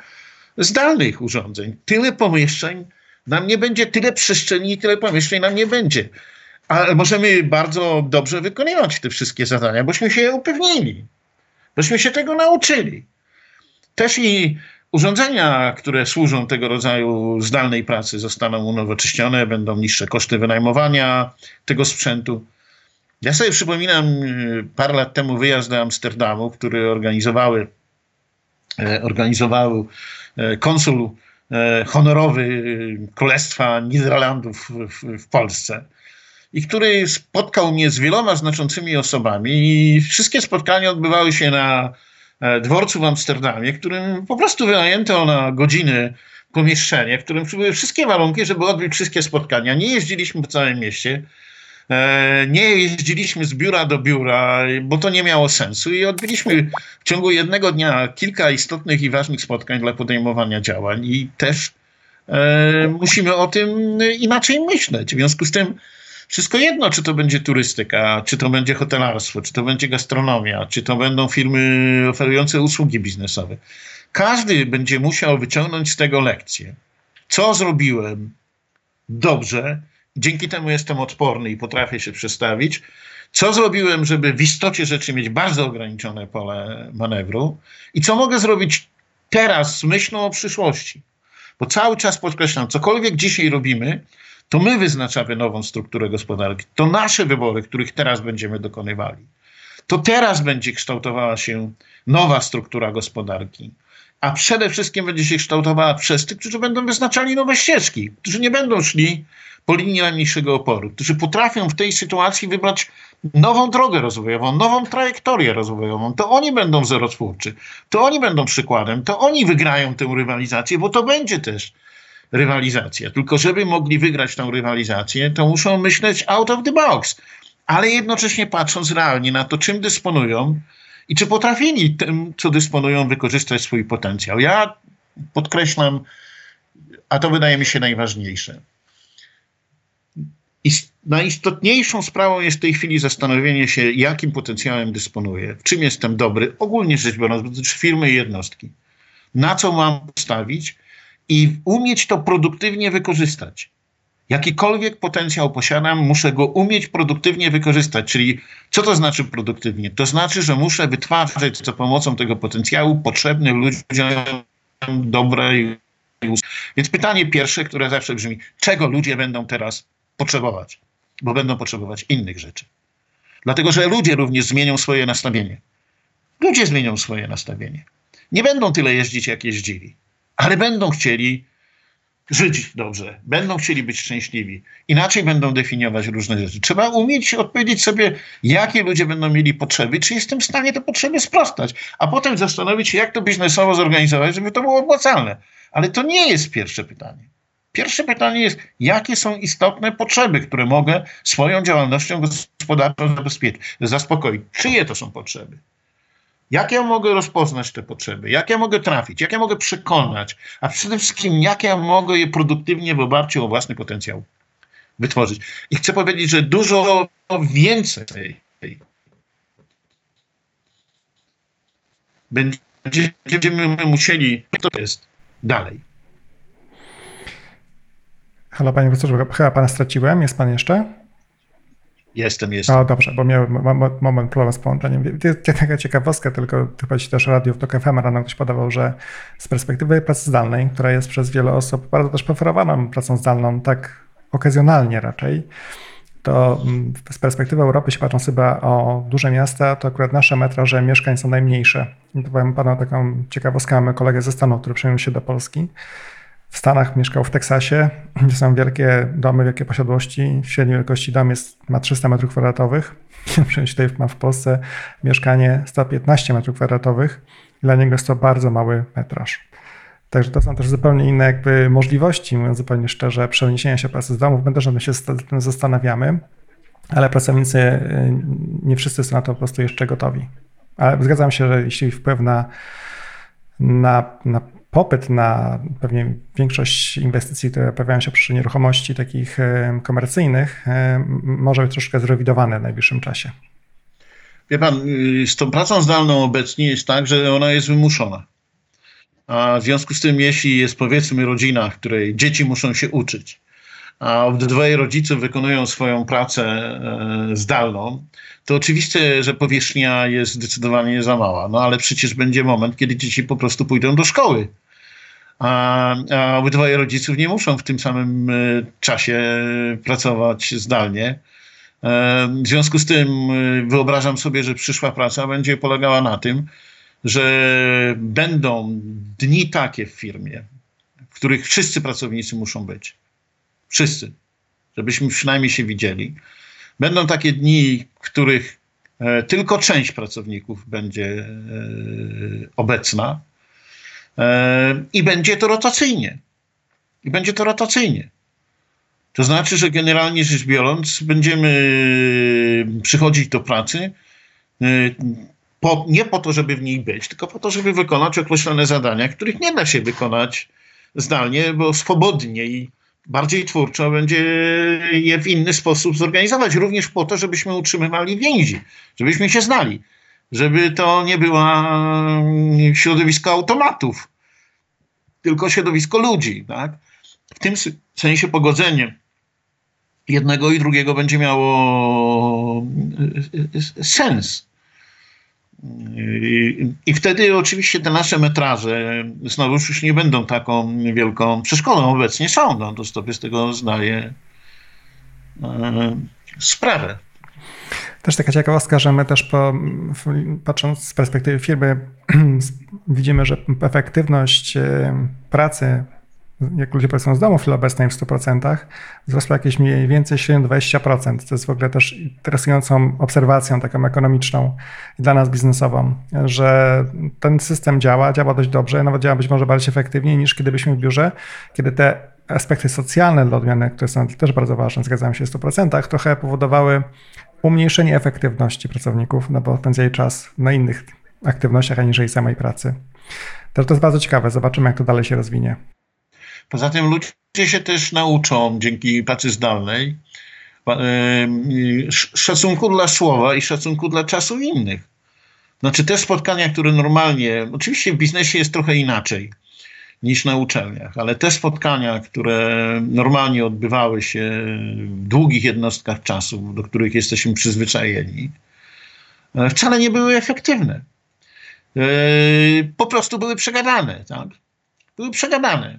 zdalnych urządzeń. Tyle pomieszczeń nam nie będzie, tyle przestrzeni i tyle pomieszczeń nam nie będzie. Ale możemy bardzo dobrze wykonywać te wszystkie zadania, bośmy się upewnili, bośmy się tego nauczyli. Też i Urządzenia, które służą tego rodzaju zdalnej pracy, zostaną unowocześnione, będą niższe koszty wynajmowania tego sprzętu. Ja sobie przypominam y, parę lat temu wyjazd do Amsterdamu, który organizowały, e, organizował e, konsul honorowy Królestwa Niderlandów w, w Polsce i który spotkał mnie z wieloma znaczącymi osobami i wszystkie spotkania odbywały się na E, dworcu w Amsterdamie, którym po prostu wynajęto na godziny pomieszczenie, w którym były wszystkie warunki, żeby odbyć wszystkie spotkania. Nie jeździliśmy po całym mieście, e, nie jeździliśmy z biura do biura, bo to nie miało sensu i odbyliśmy w ciągu jednego dnia kilka istotnych i ważnych spotkań dla podejmowania działań i też e, musimy o tym inaczej myśleć. W związku z tym wszystko jedno, czy to będzie turystyka, czy to będzie hotelarstwo, czy to będzie gastronomia, czy to będą firmy oferujące usługi biznesowe. Każdy będzie musiał wyciągnąć z tego lekcję. Co zrobiłem dobrze, dzięki temu jestem odporny i potrafię się przestawić. Co zrobiłem, żeby w istocie rzeczy mieć bardzo ograniczone pole manewru i co mogę zrobić teraz z myślą o przyszłości. Bo cały czas podkreślam, cokolwiek dzisiaj robimy, to my wyznaczamy nową strukturę gospodarki. To nasze wybory, których teraz będziemy dokonywali. To teraz będzie kształtowała się nowa struktura gospodarki. A przede wszystkim będzie się kształtowała przez tych, którzy będą wyznaczali nowe ścieżki, którzy nie będą szli po linii najmniejszego oporu, którzy potrafią w tej sytuacji wybrać nową drogę rozwojową, nową trajektorię rozwojową. To oni będą wzorotwórczy, to oni będą przykładem, to oni wygrają tę rywalizację, bo to będzie też rywalizacja. Tylko żeby mogli wygrać tą rywalizację, to muszą myśleć out of the box, ale jednocześnie patrząc realnie na to, czym dysponują i czy potrafili tym, co dysponują, wykorzystać swój potencjał. Ja podkreślam, a to wydaje mi się najważniejsze. Najistotniejszą sprawą jest w tej chwili zastanowienie się, jakim potencjałem dysponuję, w czym jestem dobry, ogólnie rzecz biorąc, dotyczy firmy i jednostki. Na co mam postawić i umieć to produktywnie wykorzystać. Jakikolwiek potencjał posiadam, muszę go umieć produktywnie wykorzystać. Czyli co to znaczy produktywnie? To znaczy, że muszę wytwarzać za pomocą tego potencjału potrzebny ludziom dobre. Więc pytanie pierwsze, które zawsze brzmi, czego ludzie będą teraz potrzebować? Bo będą potrzebować innych rzeczy. Dlatego, że ludzie również zmienią swoje nastawienie. Ludzie zmienią swoje nastawienie. Nie będą tyle jeździć, jak jeździli ale będą chcieli żyć dobrze, będą chcieli być szczęśliwi. Inaczej będą definiować różne rzeczy. Trzeba umieć odpowiedzieć sobie, jakie ludzie będą mieli potrzeby, czy jestem w stanie te potrzeby sprostać, a potem zastanowić się, jak to biznesowo zorganizować, żeby to było opłacalne. Ale to nie jest pierwsze pytanie. Pierwsze pytanie jest, jakie są istotne potrzeby, które mogę swoją działalnością gospodarczą zaspokoić. Czyje to są potrzeby? Jak ja mogę rozpoznać te potrzeby? Jak ja mogę trafić? Jak ja mogę przekonać? A przede wszystkim, jak ja mogę je produktywnie w oparciu o własny potencjał wytworzyć? I chcę powiedzieć, że dużo więcej będziemy musieli, to jest dalej. Halo, panie profesorze, chyba pana straciłem. Jest pan jeszcze? Jestem, jestem. O, dobrze, bo miałem moment problemu z połączeniem. Taka ciekawostka, tylko chyba ci też radio TOK FM rano ktoś podawał, że z perspektywy pracy zdalnej, która jest przez wiele osób bardzo też preferowaną pracą zdalną, tak okazjonalnie raczej, to mm, z perspektywy Europy się patrząc chyba o duże miasta, to akurat nasze metraże mieszkań są najmniejsze. I powiem panu taką ciekawostkę, mamy kolegę ze Stanów, który przeniósł się do Polski. W Stanach mieszkał w Teksasie, gdzie są wielkie domy, wielkie posiadłości. Średniej wielkości dom jest, ma 300 metrów kwadratowych. Przecież tutaj ma w Polsce mieszkanie 115 metrów kwadratowych. Dla niego jest to bardzo mały metraż. Także to są też zupełnie inne jakby możliwości, mówiąc zupełnie szczerze, przeniesienia się pracy z domów. My też nad się tym zastanawiamy, ale pracownicy y, nie wszyscy są na to po prostu jeszcze gotowi. Ale zgadzam się, że jeśli wpływ na, na, na popyt na pewnie większość inwestycji, które pojawiają się przy nieruchomości takich y, komercyjnych, y, może być troszkę zrewidowany w najbliższym czasie. Wie pan, z tą pracą zdalną obecnie jest tak, że ona jest wymuszona. A w związku z tym, jeśli jest powiedzmy rodzina, w której dzieci muszą się uczyć, a obydwaj rodzice wykonują swoją pracę e, zdalną, to oczywiście, że powierzchnia jest zdecydowanie za mała. No ale przecież będzie moment, kiedy dzieci po prostu pójdą do szkoły. A, a obydwaj rodziców nie muszą w tym samym e, czasie pracować zdalnie. E, w związku z tym wyobrażam sobie, że przyszła praca będzie polegała na tym, że będą dni takie w firmie, w których wszyscy pracownicy muszą być. Wszyscy. Żebyśmy przynajmniej się widzieli. Będą takie dni, w których e, tylko część pracowników będzie e, obecna e, i będzie to rotacyjnie. I będzie to rotacyjnie. To znaczy, że generalnie rzecz biorąc, będziemy przychodzić do pracy po, nie po to, żeby w niej być, tylko po to, żeby wykonać określone zadania, których nie da się wykonać zdalnie, bo swobodnie i bardziej twórczo będzie je w inny sposób zorganizować. Również po to, żebyśmy utrzymywali więzi, żebyśmy się znali, żeby to nie była środowisko automatów, tylko środowisko ludzi. Tak? W tym sensie pogodzenie jednego i drugiego będzie miało sens. I, I, wtedy oczywiście te nasze metraże znowu już nie będą taką wielką przeszkodą. Obecnie są, no to sobie z tego zdaję e, sprawę. Też taka ciekawostka, że my też po, patrząc z perspektywy firmy widzimy, że efektywność e, pracy jak ludzie pracują z domu w chwili obecnej w 100%, wzrosła jakieś mniej więcej średnio 20%. To jest w ogóle też interesującą obserwacją taką ekonomiczną dla nas biznesową, że ten system działa, działa dość dobrze, nawet działa być może bardziej efektywniej niż kiedy byliśmy w biurze, kiedy te aspekty socjalne dla odmiany, które są też bardzo ważne, zgadzam się w 100%, trochę powodowały umniejszenie efektywności pracowników, no bo spędzali czas na innych aktywnościach, aniżeli samej pracy. To jest bardzo ciekawe, zobaczymy jak to dalej się rozwinie. Poza tym ludzie się też nauczą dzięki pracy zdalnej szacunku dla słowa i szacunku dla czasu innych. Znaczy te spotkania, które normalnie, oczywiście w biznesie jest trochę inaczej niż na uczelniach, ale te spotkania, które normalnie odbywały się w długich jednostkach czasu, do których jesteśmy przyzwyczajeni, e, wcale nie były efektywne. E, po prostu były przegadane. Tak? Były przegadane.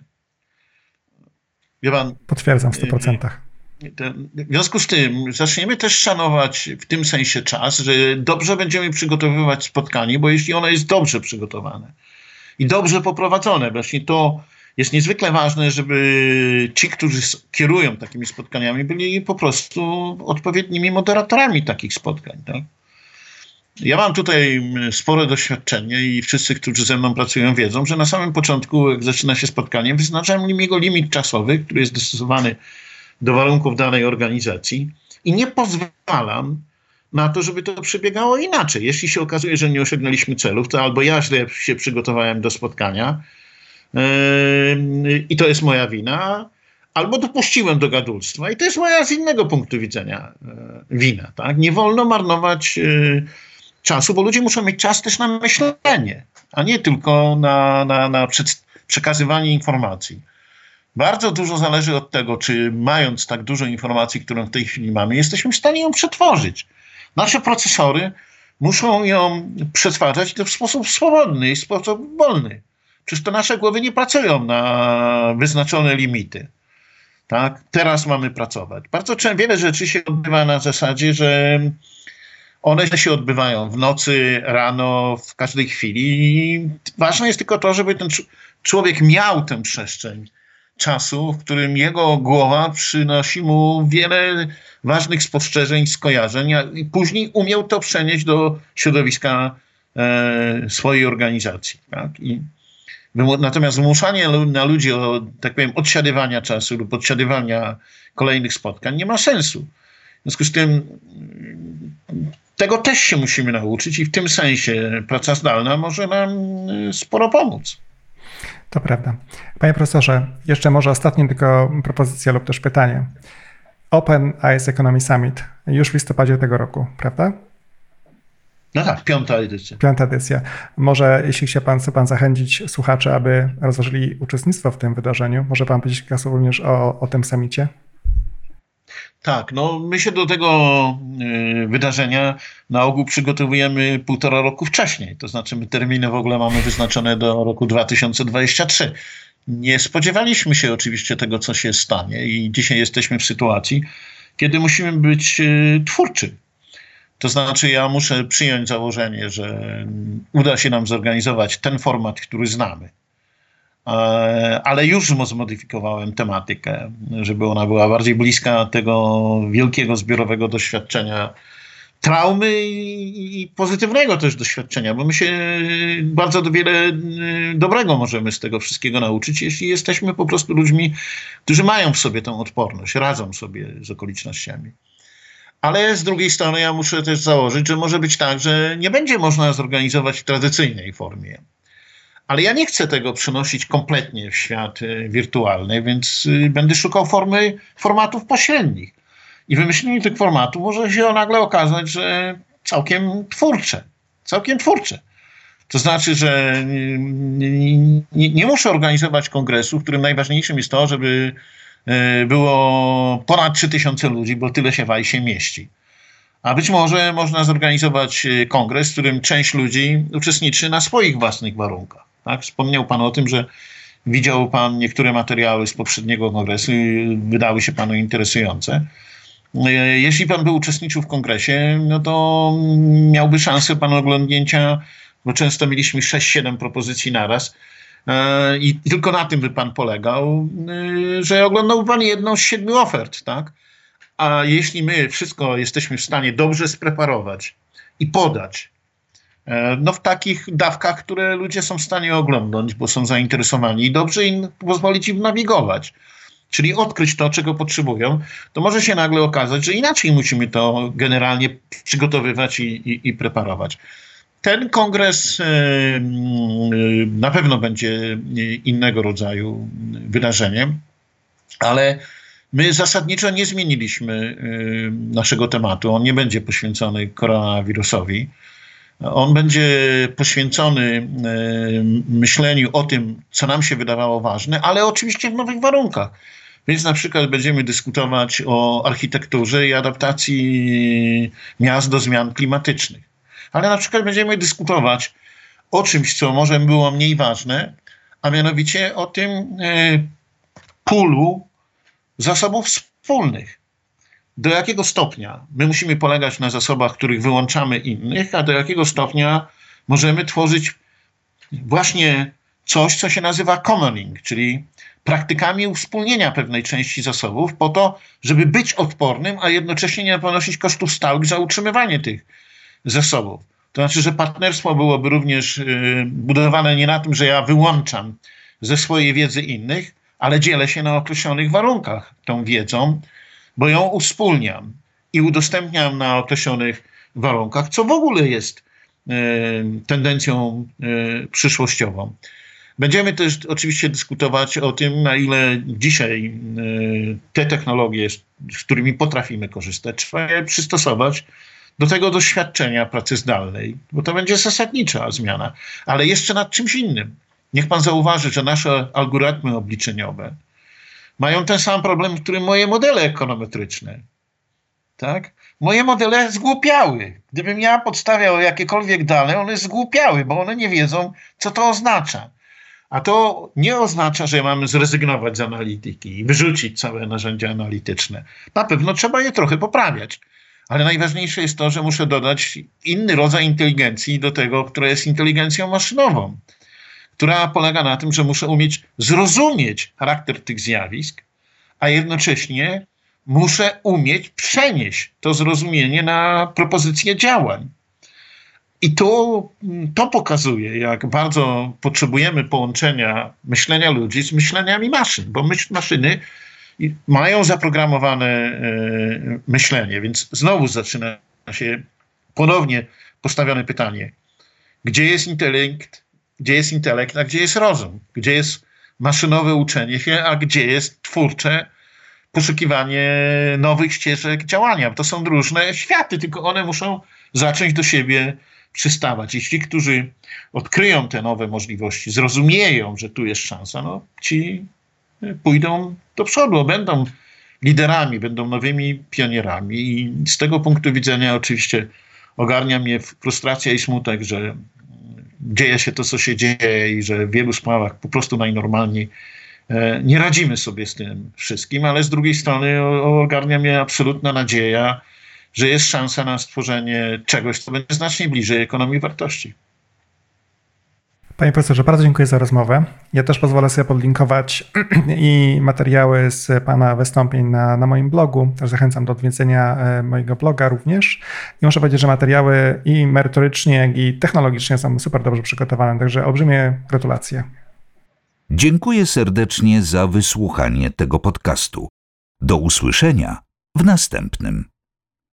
Pan, Potwierdzam w 100%. Y, y, w związku z tym zaczniemy też szanować w tym sensie czas, że dobrze będziemy przygotowywać spotkanie, bo jeśli ono jest dobrze przygotowane i dobrze poprowadzone, właśnie to jest niezwykle ważne, żeby ci, którzy kierują takimi spotkaniami, byli po prostu odpowiednimi moderatorami takich spotkań. Tak? Ja mam tutaj spore doświadczenie i wszyscy, którzy ze mną pracują, wiedzą, że na samym początku, jak zaczyna się spotkanie, wyznaczam jego limit czasowy, który jest dostosowany do warunków danej organizacji i nie pozwalam na to, żeby to przebiegało inaczej. Jeśli się okazuje, że nie osiągnęliśmy celów, to albo ja źle się przygotowałem do spotkania yy, i to jest moja wina, albo dopuściłem do gadulstwa i to jest moja z innego punktu widzenia yy, wina. Tak? Nie wolno marnować yy, czasu, bo ludzie muszą mieć czas też na myślenie, a nie tylko na, na, na przekazywanie informacji. Bardzo dużo zależy od tego, czy mając tak dużo informacji, którą w tej chwili mamy, jesteśmy w stanie ją przetworzyć. Nasze procesory muszą ją przetwarzać w sposób swobodny i sposób wolny. Przecież to nasze głowy nie pracują na wyznaczone limity. Tak? Teraz mamy pracować. Bardzo często wiele rzeczy się odbywa na zasadzie, że one się odbywają w nocy, rano, w każdej chwili. ważne jest tylko to, żeby ten człowiek miał tę przestrzeń czasu, w którym jego głowa przynosi mu wiele ważnych spostrzeżeń, skojarzeń i później umiał to przenieść do środowiska e, swojej organizacji. Tak? I Natomiast wymuszanie na ludzi o, tak powiem, odsiadywania czasu lub odsiadywania kolejnych spotkań nie ma sensu. W związku z tym tego też się musimy nauczyć i w tym sensie praca zdalna może nam y, sporo pomóc. To prawda. Panie profesorze, jeszcze może ostatnia tylko propozycja lub też pytanie. Open Eyes Economy Summit już w listopadzie tego roku, prawda? No tak, piąta edycja. Piąta edycja. Może jeśli chce pan, chce pan zachęcić słuchaczy, aby rozważyli uczestnictwo w tym wydarzeniu, może pan powiedzieć kilka słów również o, o tym samicie? Tak, no my się do tego y, wydarzenia na ogół przygotowujemy półtora roku wcześniej. To znaczy my terminy w ogóle mamy wyznaczone do roku 2023. Nie spodziewaliśmy się oczywiście tego, co się stanie i dzisiaj jesteśmy w sytuacji, kiedy musimy być y, twórczy. To znaczy, ja muszę przyjąć założenie, że uda się nam zorganizować ten format, który znamy. E, ale już zmodyfikowałem tematykę, żeby ona była bardziej bliska tego wielkiego zbiorowego doświadczenia traumy i, pozytywnego też doświadczenia, bo my się bardzo wiele y, dobrego możemy z tego wszystkiego nauczyć, jeśli jesteśmy po prostu ludźmi, którzy mają w sobie tę odporność, radzą sobie z okolicznościami. Ale z drugiej strony ja muszę też założyć, że może być tak, że nie będzie można zorganizować w tradycyjnej formie. Ale ja nie chcę tego przenosić kompletnie w świat y, wirtualny, więc y, będę szukał formy, formatów pośrednich. I wymyślenie tych formatów może się nagle okazać, że całkiem twórcze. Całkiem twórcze. To znaczy, że nie, nie, nie muszę organizować kongresu, w którym najważniejszym jest to, żeby E, było ponad 3000 ludzi, bo tyle się w ICE mieści. A być może można zorganizować e, kongres, w którym część ludzi uczestniczy na swoich własnych warunkach. Tak? Wspomniał Pan o tym, że widział Pan niektóre materiały z poprzedniego kongresu i wydały się Panu interesujące. E, jeśli Pan by uczestniczył w kongresie, no to miałby szansę Pan oglądnięcia, bo często mieliśmy 6-7 propozycji naraz, E, I, tylko na tym by pan polegał, e, że oglądał pan jedną z siedmiu ofert, tak? A jeśli my wszystko jesteśmy w stanie dobrze spreparować i podać, no w takich dawkach, które ludzie są w stanie oglądać, bo są zainteresowani i dobrze im pozwolić im nawigować, czyli odkryć to, czego potrzebują, to może się nagle okazać, że inaczej musimy to generalnie przygotowywać i, i, i preparować. Ten kongres e, na pewno będzie innego rodzaju wydarzeniem, ale my zasadniczo nie zmieniliśmy e, naszego tematu. On nie będzie poświęcony koronawirusowi. On będzie poświęcony e, myśleniu o tym, co nam się wydawało ważne, ale oczywiście w nowych warunkach. Więc na przykład będziemy dyskutować o architekturze i adaptacji miast do zmian klimatycznych ale na przykład będziemy dyskutować o czymś, co może było mniej ważne, a mianowicie o tym e, pulu zasobów wspólnych. Do jakiego stopnia my musimy polegać na zasobach, których wyłączamy innych, a do jakiego stopnia możemy tworzyć właśnie coś, co się nazywa commoning, czyli praktykami uwspólnienia pewnej części zasobów po to, żeby być odpornym, a jednocześnie nie ponosić kosztów stałych za utrzymywanie tych ze sobą. To znaczy, że partnerstwo byłoby również y, budowane nie na tym, że ja wyłączam ze swojej wiedzy innych, ale dzielę się na określonych warunkach tą wiedzą, bo ją uwspólniam i udostępniam na określonych warunkach, co w ogóle jest y, tendencją y, przyszłościową. Będziemy też oczywiście dyskutować o tym, na ile dzisiaj te technologie, z którymi potrafimy korzystać, trzeba je przystosować do tego doświadczenia pracy zdalnej, bo to będzie zasadnicza zmiana. Ale jeszcze nad czymś innym. Niech pan zauważy, że nasze algorytmy obliczeniowe mają ten sam problem, który moje modele ekonometryczne. Tak? Moje modele zgłupiały. Gdybym ja podstawiał jakiekolwiek dane, one zgłupiały, bo one nie wiedzą, co to oznacza. A to nie oznacza, że mamy zrezygnować z analityki i wyrzucić całe narzędzia analityczne. Na pewno trzeba je trochę poprawiać. Ale najważniejsze jest to, że muszę dodać inny rodzaj inteligencji do tego, która jest inteligencją maszynową, która polega na tym, że muszę umieć zrozumieć charakter tych zjawisk, a jednocześnie muszę umieć przenieść to zrozumienie na propozycje działań. I to, to pokazuje, jak bardzo potrzebujemy połączenia myślenia ludzi z myśleniami maszyn, bo myśl, maszyny mają zaprogramowane e, myślenie, więc znowu zaczyna się ponownie postawione pytanie, gdzie jest intelekt, gdzie jest intelekt, a gdzie jest rozum, gdzie jest maszynowe uczenie się, a gdzie jest twórcze poszukiwanie nowych ścieżek działania. To są różne światy, tylko one muszą zacząć do siebie przystawać. Jeśli którzy odkryją te nowe możliwości, zrozumieją, że tu jest szansa, no ci pójdą do przodu, będą liderami, będą nowymi pionierami. I z tego punktu widzenia oczywiście ogarnia mnie frustracja i smutek, że dzieje się to, co się dzieje i że w wielu sprawach po prostu najnormalniej nie radzimy sobie z tym wszystkim, ale z drugiej strony ogarnia mnie absolutna nadzieja, że jest szansa na stworzenie czegoś, co będzie znacznie bliżej ekonomii wartości. Panie profesorze, bardzo dziękuję za rozmowę. Ja też pozwolę sobie podlinkować i materiały z Pana wystąpień na, na moim blogu. Też zachęcam do odwiedzenia e, mojego bloga również. I muszę powiedzieć, że materiały i merytorycznie, jak i technologicznie są super dobrze przygotowane, także olbrzymie gratulacje. Dziękuję serdecznie za wysłuchanie tego podcastu. Do usłyszenia w następnym.